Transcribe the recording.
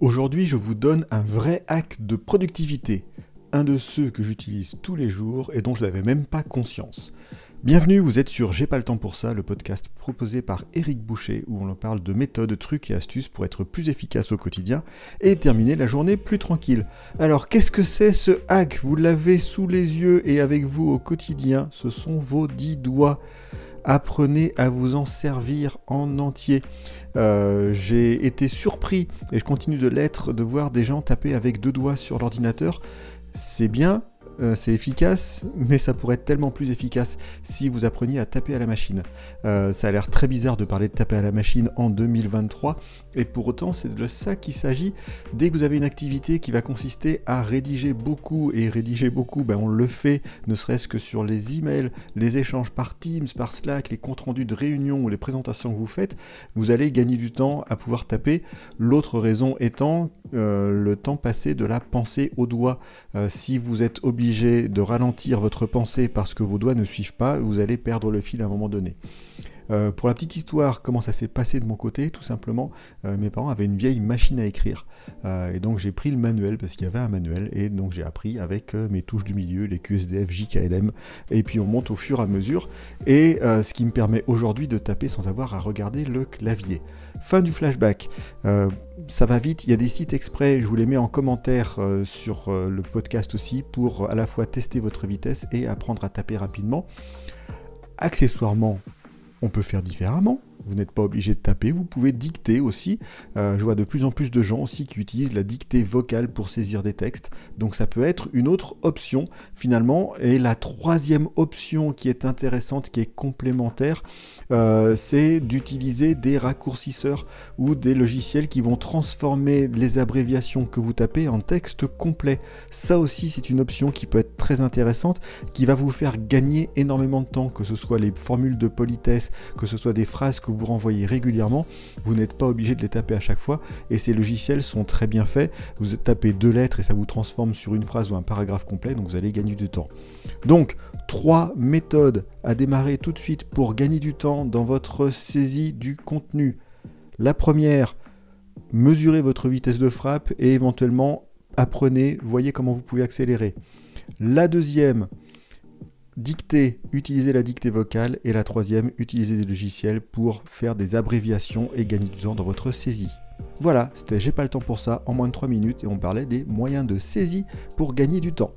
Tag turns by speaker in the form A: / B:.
A: Aujourd'hui, je vous donne un vrai hack de productivité, un de ceux que j'utilise tous les jours et dont je n'avais même pas conscience. Bienvenue, vous êtes sur J'ai pas le temps pour ça, le podcast proposé par Eric Boucher où on parle de méthodes, trucs et astuces pour être plus efficace au quotidien et terminer la journée plus tranquille. Alors, qu'est-ce que c'est ce hack? Vous l'avez sous les yeux et avec vous au quotidien, ce sont vos dix doigts apprenez à vous en servir en entier. Euh, j'ai été surpris, et je continue de l'être, de voir des gens taper avec deux doigts sur l'ordinateur. C'est bien, euh, c'est efficace, mais ça pourrait être tellement plus efficace si vous appreniez à taper à la machine. Euh, ça a l'air très bizarre de parler de taper à la machine en 2023, et pour autant c'est de ça qu'il s'agit. Dès que vous avez une activité qui va consister à rédiger beaucoup, et rédiger beaucoup, ben on le fait, ne serait-ce que sur les emails, les échanges par Teams, par Slack, les comptes rendus de réunions ou les présentations que vous faites, vous allez gagner du temps à pouvoir taper. L'autre raison étant euh, le temps passé de la pensée au doigt. si vous êtes obligé de ralentir votre pensée parce que vos doigts ne suivent pas, vous allez perdre le fil à un moment donné. Euh, pour la petite histoire, comment ça s'est passé de mon côté, tout simplement, euh, mes parents avaient une vieille machine à écrire. Euh, et donc j'ai pris le manuel parce qu'il y avait un manuel et donc j'ai appris avec mes touches du milieu, les QSDF, JKLM, et puis on monte au fur et à mesure. Et ce qui me permet aujourd'hui de taper sans avoir à regarder le clavier. Fin du flashback. ça va vite, il y a des sites exprès, je vous les mets en commentaire sur le podcast aussi pour à la fois tester votre vitesse et apprendre à taper rapidement. Accessoirement, on peut faire différemment. Vous n'êtes pas obligé de taper, vous pouvez dicter aussi. Euh, je vois de plus en plus de gens aussi qui utilisent la dictée vocale pour saisir des textes. Donc ça peut être une autre option finalement. Et la troisième option qui est intéressante, qui est complémentaire, euh, c'est d'utiliser des raccourcisseurs ou des logiciels qui vont transformer les abréviations que vous tapez en texte complet. Ça aussi c'est une option qui peut être très intéressante, qui va vous faire gagner énormément de temps, que ce soit les formules de politesse, que ce soit des phrases que vous renvoyez régulièrement, vous n'êtes pas obligé de les taper à chaque fois et ces logiciels sont très bien faits. Vous tapez deux lettres et ça vous transforme sur une phrase ou un paragraphe complet, donc vous allez gagner du temps. Donc, trois méthodes à démarrer tout de suite pour gagner du temps dans votre saisie du contenu. La première, mesurez votre vitesse de frappe et éventuellement apprenez, voyez comment vous pouvez accélérer. La deuxième, dictée, utilisez la dictée vocale. Et la troisième, utilisez des logiciels pour faire des abréviations et gagner du temps dans votre saisie. Voilà, c'était J'ai pas le temps pour ça en moins de 3 minutes et on parlait des moyens de saisie pour gagner du temps.